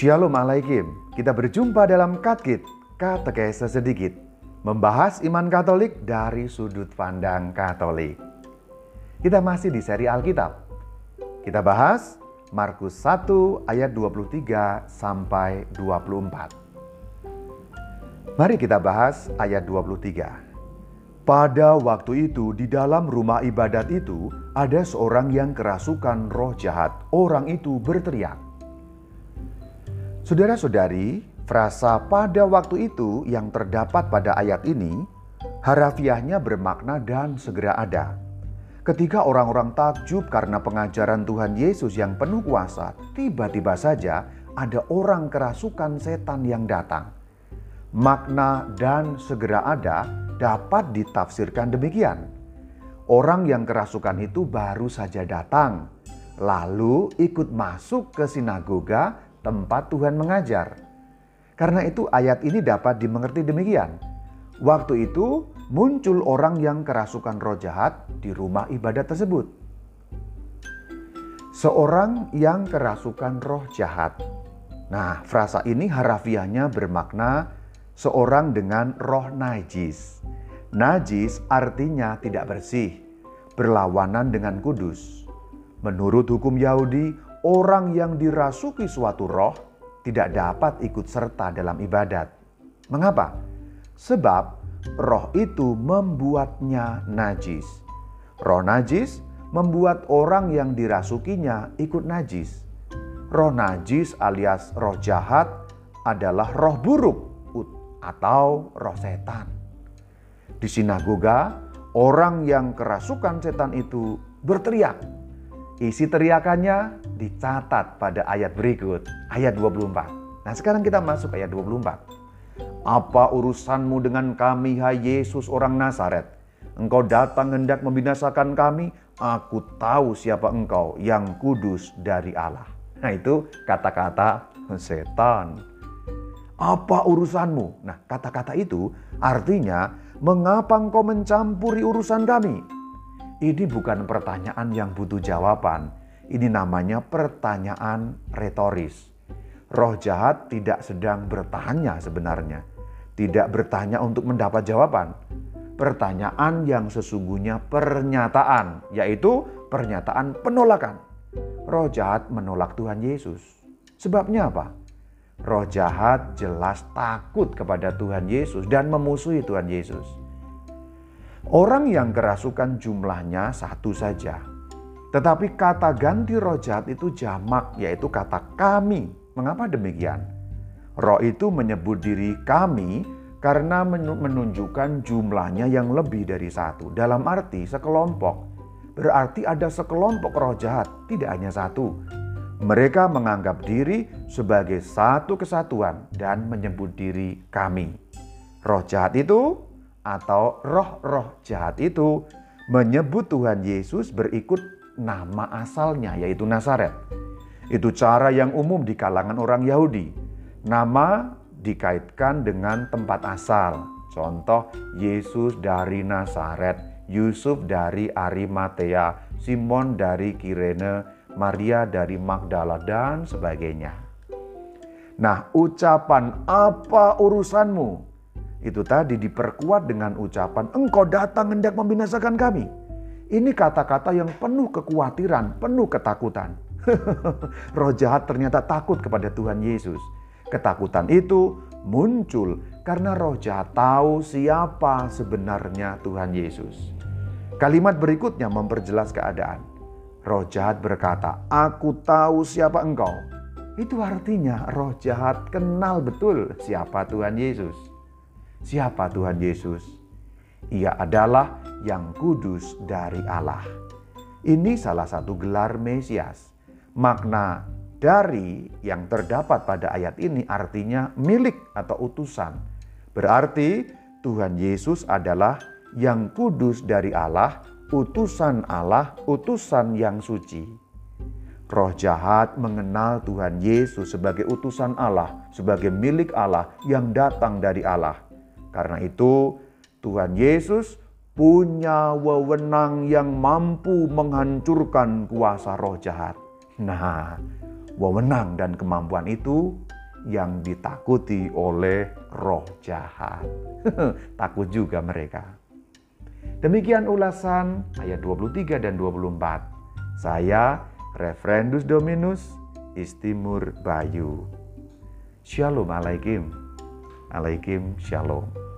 Shalom Alaikum. Kita berjumpa dalam Katkit, Katekese Sedikit. Membahas iman Katolik dari sudut pandang Katolik. Kita masih di seri Alkitab. Kita bahas Markus 1 ayat 23 sampai 24. Mari kita bahas ayat 23. Pada waktu itu, di dalam rumah ibadat itu, ada seorang yang kerasukan roh jahat. Orang itu berteriak. Saudara-saudari, frasa "pada waktu itu" yang terdapat pada ayat ini, harafiahnya bermakna "dan segera ada". Ketika orang-orang takjub karena pengajaran Tuhan Yesus yang penuh kuasa, tiba-tiba saja ada orang kerasukan setan yang datang. Makna "dan segera ada" dapat ditafsirkan demikian. Orang yang kerasukan itu baru saja datang, lalu ikut masuk ke sinagoga tempat Tuhan mengajar. Karena itu ayat ini dapat dimengerti demikian. Waktu itu muncul orang yang kerasukan roh jahat di rumah ibadat tersebut. Seorang yang kerasukan roh jahat. Nah, frasa ini harafiahnya bermakna seorang dengan roh najis. Najis artinya tidak bersih, berlawanan dengan kudus. Menurut hukum Yahudi, orang yang dirasuki suatu roh tidak dapat ikut serta dalam ibadat. Mengapa? Sebab roh itu membuatnya najis. Roh najis membuat orang yang dirasukinya ikut najis. Roh najis alias roh jahat adalah roh buruk atau roh setan. Di sinagoga, orang yang kerasukan setan itu berteriak. Isi teriakannya dicatat pada ayat berikut, ayat 24. Nah sekarang kita masuk ayat 24. Apa urusanmu dengan kami, hai Yesus orang Nazaret? Engkau datang hendak membinasakan kami, aku tahu siapa engkau yang kudus dari Allah. Nah itu kata-kata setan. Apa urusanmu? Nah, kata-kata itu artinya, "Mengapa engkau mencampuri urusan kami?" Ini bukan pertanyaan yang butuh jawaban. Ini namanya pertanyaan retoris. Roh jahat tidak sedang bertanya sebenarnya, tidak bertanya untuk mendapat jawaban. Pertanyaan yang sesungguhnya pernyataan, yaitu pernyataan penolakan. Roh jahat menolak Tuhan Yesus. Sebabnya apa? Roh jahat jelas takut kepada Tuhan Yesus dan memusuhi Tuhan Yesus. Orang yang kerasukan jumlahnya satu saja. Tetapi kata ganti roh jahat itu jamak yaitu kata kami. Mengapa demikian? Roh itu menyebut diri kami karena menunjukkan jumlahnya yang lebih dari satu. Dalam arti sekelompok. Berarti ada sekelompok roh jahat, tidak hanya satu. Mereka menganggap diri sebagai satu kesatuan dan menyebut diri kami. Roh jahat itu atau roh-roh jahat itu menyebut Tuhan Yesus berikut nama asalnya yaitu Nazaret. Itu cara yang umum di kalangan orang Yahudi. Nama dikaitkan dengan tempat asal. Contoh Yesus dari Nazaret, Yusuf dari Arimatea, Simon dari Kirene, Maria dari Magdala, dan sebagainya. Nah, ucapan "apa urusanmu?" Itu tadi diperkuat dengan ucapan "engkau datang hendak membinasakan kami". Ini kata-kata yang penuh kekhawatiran, penuh ketakutan. Roh jahat ternyata takut kepada Tuhan Yesus. Ketakutan itu muncul karena roh jahat tahu siapa sebenarnya Tuhan Yesus. Kalimat berikutnya memperjelas keadaan. Roh jahat berkata, "Aku tahu siapa engkau." Itu artinya roh jahat kenal betul siapa Tuhan Yesus. Siapa Tuhan Yesus? Ia adalah yang kudus dari Allah. Ini salah satu gelar Mesias. Makna dari yang terdapat pada ayat ini artinya milik atau utusan. Berarti Tuhan Yesus adalah yang kudus dari Allah utusan Allah, utusan yang suci. Roh jahat mengenal Tuhan Yesus sebagai utusan Allah, sebagai milik Allah yang datang dari Allah. Karena itu, Tuhan Yesus punya wewenang yang mampu menghancurkan kuasa roh jahat. Nah, wewenang dan kemampuan itu yang ditakuti oleh roh jahat. Takut juga mereka. Demikian ulasan ayat 23 dan 24. Saya Referendus Dominus Istimur Bayu. Shalom alaikum. Alaikum shalom.